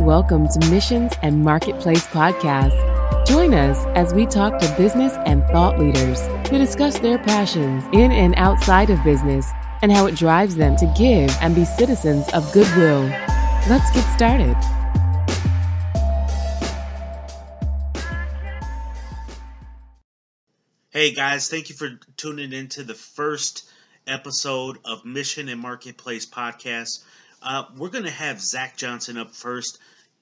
Welcome to Missions and Marketplace Podcast. Join us as we talk to business and thought leaders to discuss their passions in and outside of business and how it drives them to give and be citizens of goodwill. Let's get started. Hey guys, thank you for tuning in to the first episode of Mission and Marketplace Podcast. Uh, we're going to have Zac Johnson up first.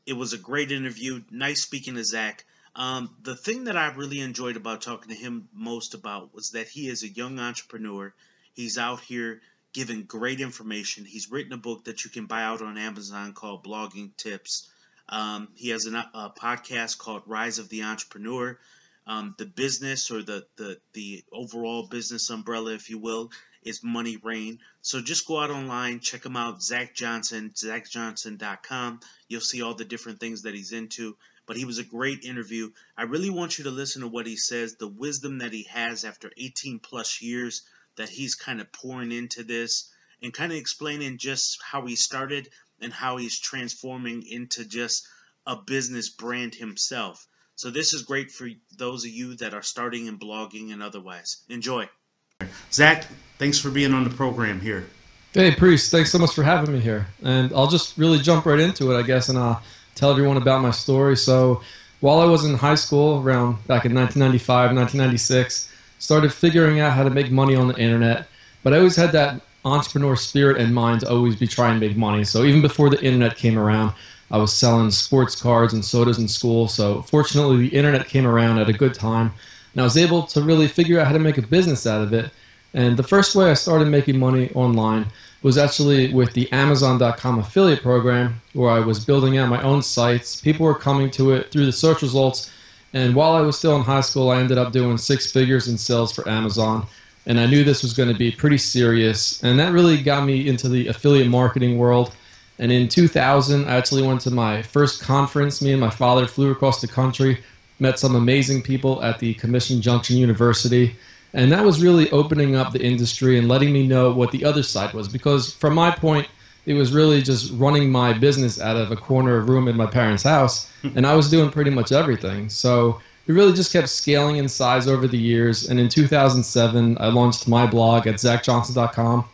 It was a great interview. Nice speaking to Zac. Um, the thing that I really enjoyed about talking to him most about was that he is a young entrepreneur. He's out here giving great information. He's written a book that you can buy out on Amazon called Blogging Tips. Um, he has an, a podcast called Rise of the Entrepreneur. Um, the business or the, the the overall business umbrella, if you will, is Money Reign. So just go out online, check him out, Zac Johnson, zacjohnson.com. You'll see all the different things that he's into. But he was a great interview. I really want you to listen to what he says, the wisdom that he has after 18 plus years that he's kind of pouring into this, and kind of explaining just how he started and how he's transforming into just a business brand himself. So this is great for those of you that are starting in blogging and otherwise. Enjoy. Zac, thanks for being on the program here. Hey, Priest, thanks so much for having me here. And I'll just really jump right into it, I guess, and uh, tell everyone about my story. So, while I was in high school, around back in 1995, 1996, started figuring out how to make money on the internet. But I always had that entrepreneur spirit in mind to always be trying to make money. So, even before the internet came around, I was selling sports cards and sodas in school. So, fortunately, the internet came around at a good time and I was able to really figure out how to make a business out of it. And the first way I started making money online was actually with the Amazon.com affiliate program, where I was building out my own sites. People were coming to it through the search results. And while I was still in high school, I ended up doing six figures in sales for Amazon. And I knew this was going to be pretty serious. And that really got me into the affiliate marketing world. And in 2000, I actually went to my first conference. Me and my father flew across the country met some amazing people at the Commission Junction University. And that was really opening up the industry and letting me know what the other side was. Because from my point, it was really just running my business out of a corner of room in my parents' house. Hmm. And I was doing pretty much everything. So it really just kept scaling in size over the years. And in 2007, I launched my blog at zacjohnson.com.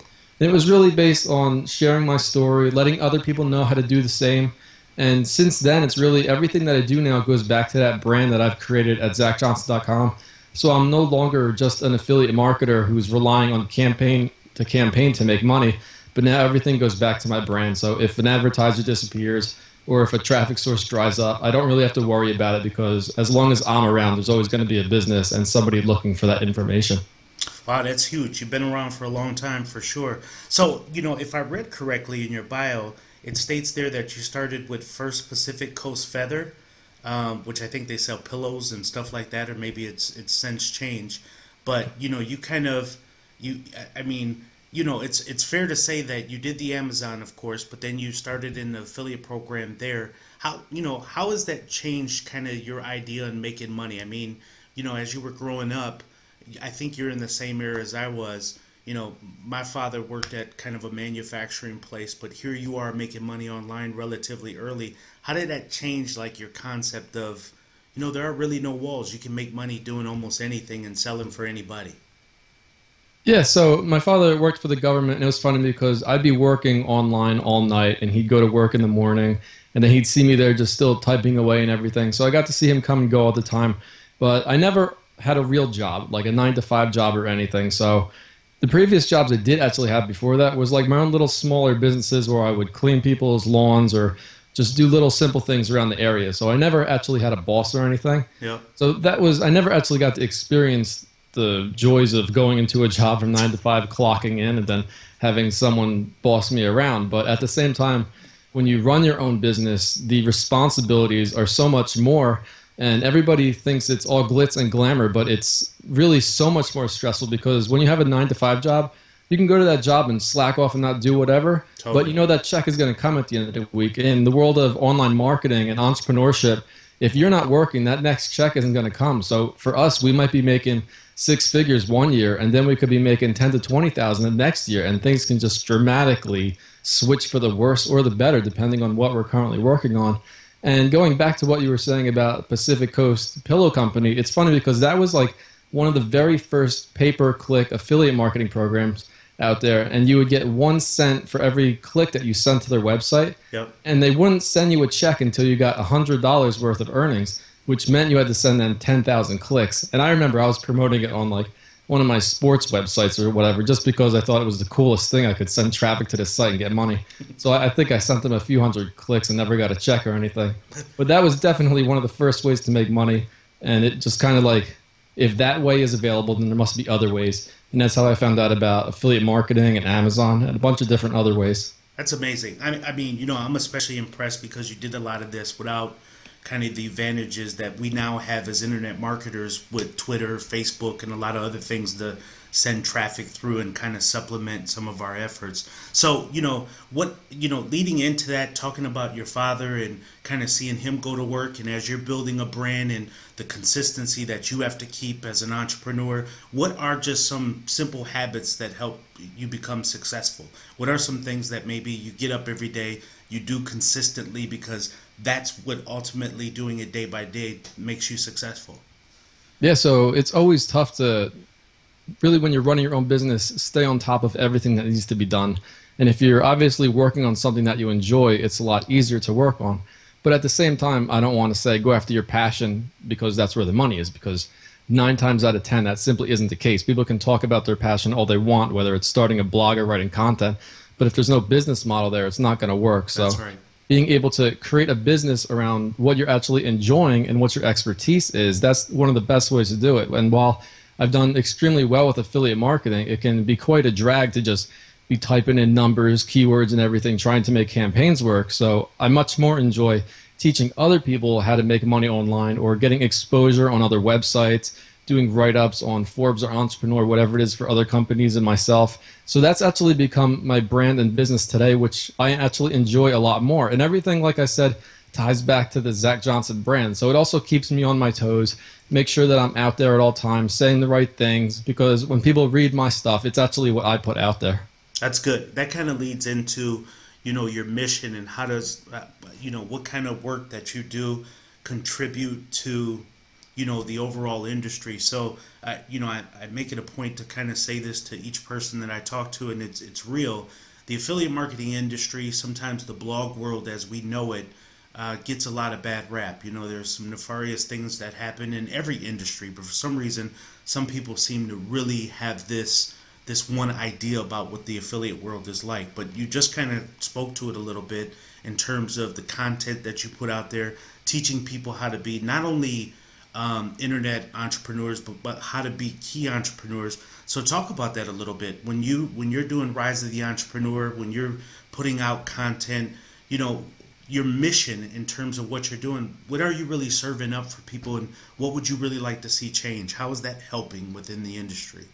And it was really based on sharing my story, letting other people know how to do the same, and since then, it's really everything that I do now goes back to that brand that I've created at zacjohnson.com. So I'm no longer just an affiliate marketer who's relying on campaign to campaign to make money, but now everything goes back to my brand. So if an advertiser disappears or if a traffic source dries up, I don't really have to worry about it because as long as I'm around, there's always going to be a business and somebody looking for that information. Wow, that's huge. You've been around for a long time for sure. So, you know, if I read correctly in your bio, it states there that you started with First Pacific Coast Feather, um, which I think they sell pillows and stuff like that, or maybe it's it's since changed. But you know, you kind of you. I mean, you know, it's it's fair to say that you did the Amazon, of course, but then you started in the affiliate program there. How you know how has that changed kind of your idea in making money? I mean, you know, as you were growing up, I think you're in the same era as I was you know, my father worked at kind of a manufacturing place, but here you are making money online relatively early. How did that change, like, your concept of, you know, there are really no walls. You can make money doing almost anything and selling for anybody. Yeah, so my father worked for the government, and it was funny because I'd be working online all night, and he'd go to work in the morning, and then he'd see me there just still typing away and everything. So I got to see him come and go all the time, but I never had a real job, like a nine to five job or anything. So the previous jobs I did actually have before that was like my own little smaller businesses where I would clean people's lawns or just do little simple things around the area. So I never actually had a boss or anything. Yeah. So that was I never actually got to experience the joys of going into a job from nine to five, clocking in, and then having someone boss me around. But at the same time, when you run your own business, the responsibilities are so much more and everybody thinks it's all glitz and glamour, but it's really so much more stressful because when you have a nine to five job, you can go to that job and slack off and not do whatever, totally. but you know that check is going to come at the end of the week. In the world of online marketing and entrepreneurship, if you're not working, that next check isn't going to come. So for us, we might be making six figures one year, and then we could be making ten to twenty thousand the next year, and things can just dramatically switch for the worse or the better, depending on what we're currently working on. And going back to what you were saying about Pacific Coast Pillow Company, it's funny because that was like one of the very first pay per click affiliate marketing programs out there. And you would get one cent for every click that you sent to their website. Yep. And they wouldn't send you a check until you got $100 worth of earnings, which meant you had to send them 10,000 clicks. And I remember I was promoting it on like one of my sports websites or whatever, just because I thought it was the coolest thing. I could send traffic to this site and get money. So I, I think I sent them a few hundred clicks and never got a check or anything. But that was definitely one of the first ways to make money. And it just kind of like, if that way is available, then there must be other ways. And that's how I found out about affiliate marketing and Amazon and a bunch of different other ways. That's amazing. I, I mean, you know, I'm especially impressed because you did a lot of this without kind of the advantages that we now have as internet marketers with Twitter, Facebook, and a lot of other things to send traffic through and kind of supplement some of our efforts. So, you know, what, you know, leading into that, talking about your father and kind of seeing him go to work, and as you're building a brand and the consistency that you have to keep as an entrepreneur, what are just some simple habits that help you become successful? What are some things that maybe you get up every day, you do consistently because that's what ultimately doing it day by day makes you successful. Yeah, so it's always tough to really, when you're running your own business, stay on top of everything that needs to be done. And if you're obviously working on something that you enjoy, it's a lot easier to work on. But at the same time, I don't want to say go after your passion because that's where the money is, because nine times out of 10, that simply isn't the case. People can talk about their passion all they want, whether it's starting a blog or writing content. But if there's no business model there, it's not going to work. So right being able to create a business around what you're actually enjoying and what your expertise is that's one of the best ways to do it and while i've done extremely well with affiliate marketing it can be quite a drag to just be typing in numbers keywords and everything trying to make campaigns work so i much more enjoy teaching other people how to make money online or getting exposure on other websites doing write ups on Forbes or Entrepreneur, whatever it is for other companies and myself. So that's actually become my brand and business today, which I actually enjoy a lot more. And everything, like I said, ties back to the Zac Johnson brand. So it also keeps me on my toes, make sure that I'm out there at all times, saying the right things, because when people read my stuff, it's actually what I put out there. That's good. That kind of leads into, you know, your mission and how does, uh, you know, what kind of work that you do contribute to you know the overall industry. So uh, you know I, I make it a point to kind of say this to each person that I talk to, and it's it's real. The affiliate marketing industry, sometimes the blog world as we know it, uh, gets a lot of bad rap. You know, there's some nefarious things that happen in every industry, but for some reason, some people seem to really have this this one idea about what the affiliate world is like. But you just kind of spoke to it a little bit in terms of the content that you put out there, teaching people how to be not only um, internet entrepreneurs, but, but how to be key entrepreneurs. So talk about that a little bit. When you when you're doing Rise of the Entrepreneur, when you're putting out content, you know your mission in terms of what you're doing. What are you really serving up for people, and what would you really like to see change? How is that helping within the industry?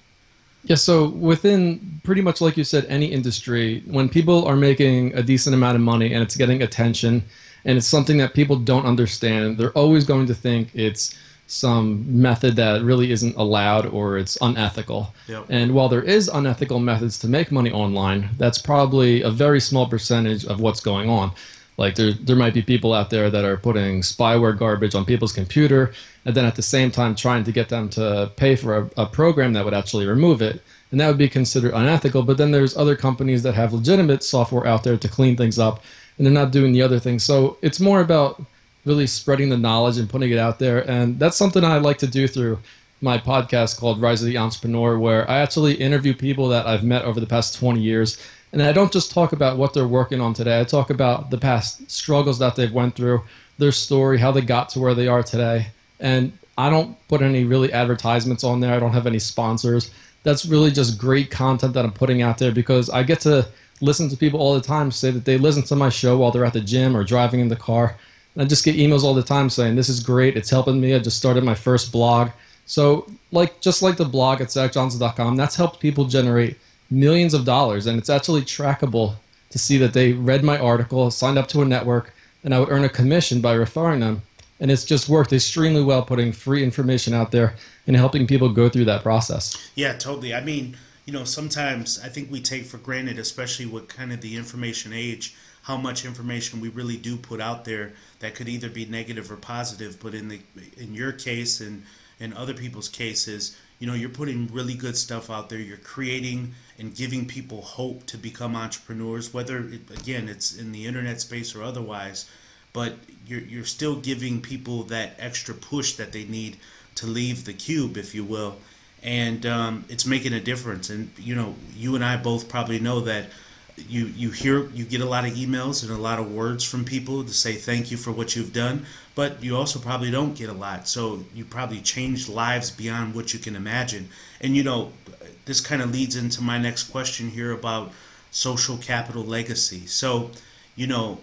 Yeah, so within pretty much like you said, any industry, when people are making a decent amount of money and it's getting attention and it's something that people don't understand, they're always going to think it's some method that really isn't allowed or it's unethical. Yep. And while there is unethical methods to make money online, that's probably a very small percentage of what's going on. Like there, there might be people out there that are putting spyware garbage on people's computer, and then at the same time trying to get them to pay for a, a program that would actually remove it, and that would be considered unethical. But then there's other companies that have legitimate software out there to clean things up, and they're not doing the other thing. So it's more about really spreading the knowledge and putting it out there. And that's something I like to do through my podcast called Rise of the Entrepreneur, where I actually interview people that I've met over the past 20 years. And I don't just talk about what they're working on today. I talk about the past struggles that they've went through, their story, how they got to where they are today. And I don't put any really advertisements on there. I don't have any sponsors. That's really just great content that I'm putting out there because I get to listen to people all the time say that they listen to my show while they're at the gym or driving in the car And I just get emails all the time saying this is great. It's helping me. I just started my first blog. So like just like the blog at zacjohnson.com, that's helped people generate millions of dollars, and it's actually trackable to see that they read my article, signed up to a network, and I would earn a commission by referring them. And it's just worked extremely well putting free information out there and helping people go through that process. Yeah, totally. I mean, you know, sometimes I think we take for granted, especially with kind of the information age, how much information we really do put out there that could either be negative or positive. But in the in your case and in other people's cases, you know, you're putting really good stuff out there. You're creating and giving people hope to become entrepreneurs, whether it, again it's in the internet space or otherwise. But you're you're still giving people that extra push that they need to leave the cube, if you will, and um, it's making a difference. And you know, you and I both probably know that you you hear you get a lot of emails and a lot of words from people to say thank you for what you've done but you also probably don't get a lot. So you probably changed lives beyond what you can imagine. And you know this kind of leads into my next question here about social capital legacy. So you know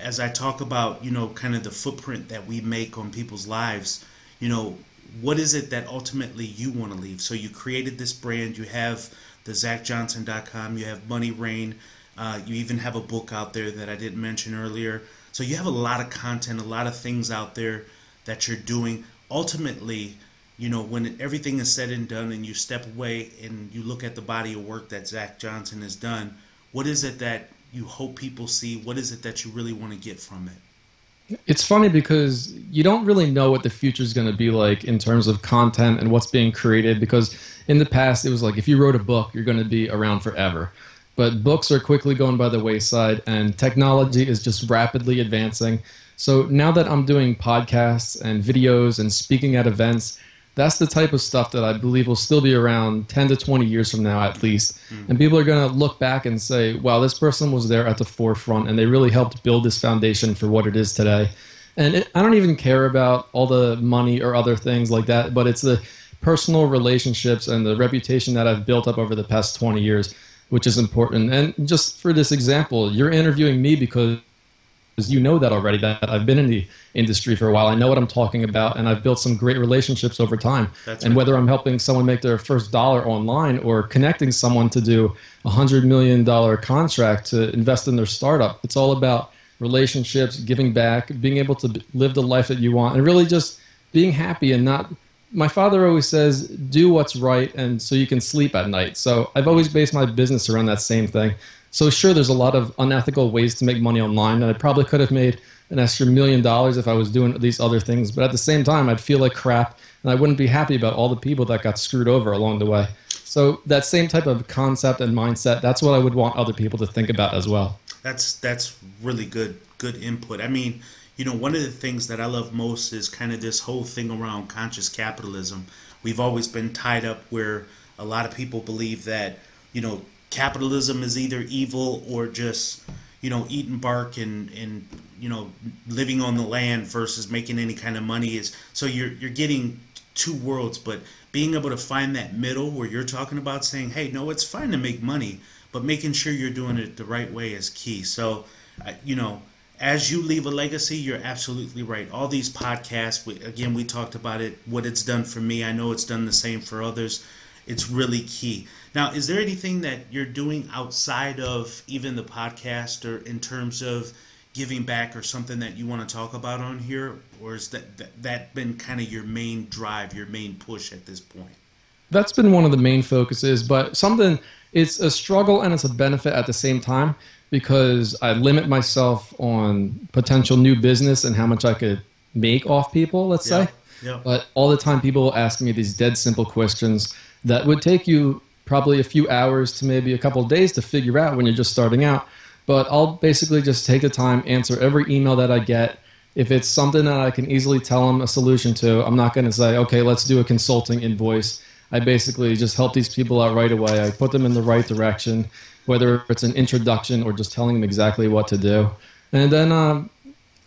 as i talk about you know kind of the footprint that we make on people's lives you know what is it that ultimately you want to leave? So you created this brand you have the zacjohnson.com you have Money Reign uh, you even have a book out there that I didn't mention earlier. So you have a lot of content, a lot of things out there that you're doing. Ultimately, you know, when everything is said and done and you step away and you look at the body of work that Zac Johnson has done, what is it that you hope people see? What is it that you really want to get from it? It's funny because you don't really know what the future is going to be like in terms of content and what's being created. Because in the past, it was like if you wrote a book, you're going to be around forever but books are quickly going by the wayside and technology is just rapidly advancing. So now that I'm doing podcasts and videos and speaking at events, that's the type of stuff that I believe will still be around 10 to 20 years from now at least. Mm-hmm. And people are going to look back and say, wow, this person was there at the forefront and they really helped build this foundation for what it is today. And it, I don't even care about all the money or other things like that, but it's the personal relationships and the reputation that I've built up over the past 20 years which is important. And just for this example, you're interviewing me because you know that already that I've been in the industry for a while. I know what I'm talking about, and I've built some great relationships over time. That's and right. whether I'm helping someone make their first dollar online or connecting someone to do a hundred million dollar contract to invest in their startup, it's all about relationships, giving back, being able to live the life that you want, and really just being happy and not my father always says, do what's right and so you can sleep at night. So I've always based my business around that same thing. So sure, there's a lot of unethical ways to make money online, and I probably could have made an extra million dollars if I was doing these other things. But at the same time, I'd feel like crap, and I wouldn't be happy about all the people that got screwed over along the way. So that same type of concept and mindset, that's what I would want other people to think about as well. That's that's really good good input. I mean, you know, one of the things that I love most is kind of this whole thing around conscious capitalism. We've always been tied up where a lot of people believe that, you know, capitalism is either evil or just, you know, eating bark and, and you know, living on the land versus making any kind of money is so you're you're getting two worlds, but being able to find that middle where you're talking about saying, hey, no, it's fine to make money, but making sure you're doing it the right way is key. So, you know, as you leave a legacy, you're absolutely right. All these podcasts, we, again, we talked about it, what it's done for me. I know it's done the same for others. It's really key. Now, is there anything that you're doing outside of even the podcast or in terms of giving back or something that you want to talk about on here? Or is that, that, that been kind of your main drive, your main push at this point? That's been one of the main focuses, but something, it's a struggle and it's a benefit at the same time because I limit myself on potential new business and how much I could make off people, let's yeah. say. Yeah. But all the time, people will ask me these dead simple questions that would take you probably a few hours to maybe a couple days to figure out when you're just starting out. But I'll basically just take the time, answer every email that I get. If it's something that I can easily tell them a solution to, I'm not going to say, okay, let's do a consulting invoice. I basically just help these people out right away. I put them in the right direction whether it's an introduction or just telling them exactly what to do. And then um,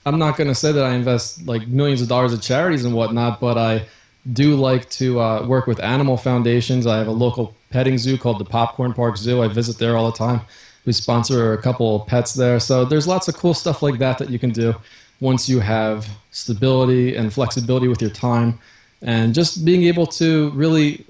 I'm not going to say that I invest like millions of dollars at charities and whatnot, but I do like to uh, work with animal foundations. I have a local petting zoo called the Popcorn Park Zoo. I visit there all the time. We sponsor a couple of pets there. So there's lots of cool stuff like that that you can do once you have stability and flexibility with your time and just being able to really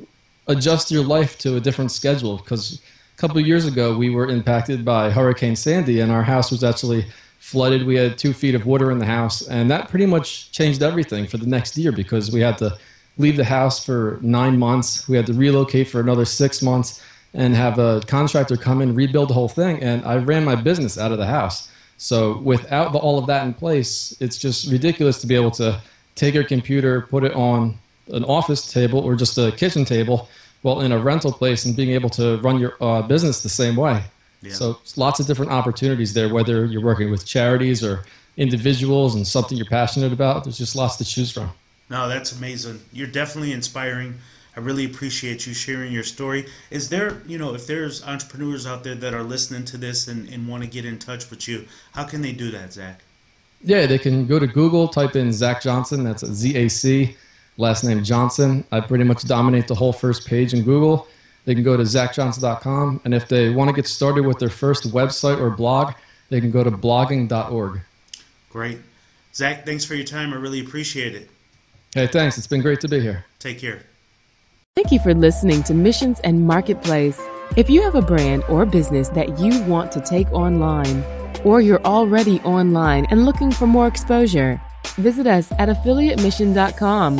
adjust your life to a different schedule because a couple of years ago, we were impacted by Hurricane Sandy, and our house was actually flooded. We had two feet of water in the house, and that pretty much changed everything for the next year because we had to leave the house for nine months. We had to relocate for another six months. and have a contractor come in, rebuild the whole thing. And I ran my business out of the house. So without the, all of that in place, it's just ridiculous to be able to take your computer, put it on an office table or just a kitchen table, while in a rental place and being able to run your uh, business the same way. Yeah. So lots of different opportunities there, whether you're working with charities or individuals and something you're passionate about. There's just lots to choose from. No, that's amazing. You're definitely inspiring. I really appreciate you sharing your story. Is there, you know, if there's entrepreneurs out there that are listening to this and, and want to get in touch with you, how can they do that, Zac? Yeah, they can go to Google, type in Zac Johnson. That's Z A C, last name Johnson. I pretty much dominate the whole first page in Google. They can go to zacjohnson.com. And if they want to get started with their first website or blog, they can go to blogging.org. Great. Zac, thanks for your time. I really appreciate it. Hey, thanks. It's been great to be here. Take care. Thank you for listening to Missions and Marketplace. If you have a brand or business that you want to take online, or you're already online and looking for more exposure, visit us at affiliatemission.com,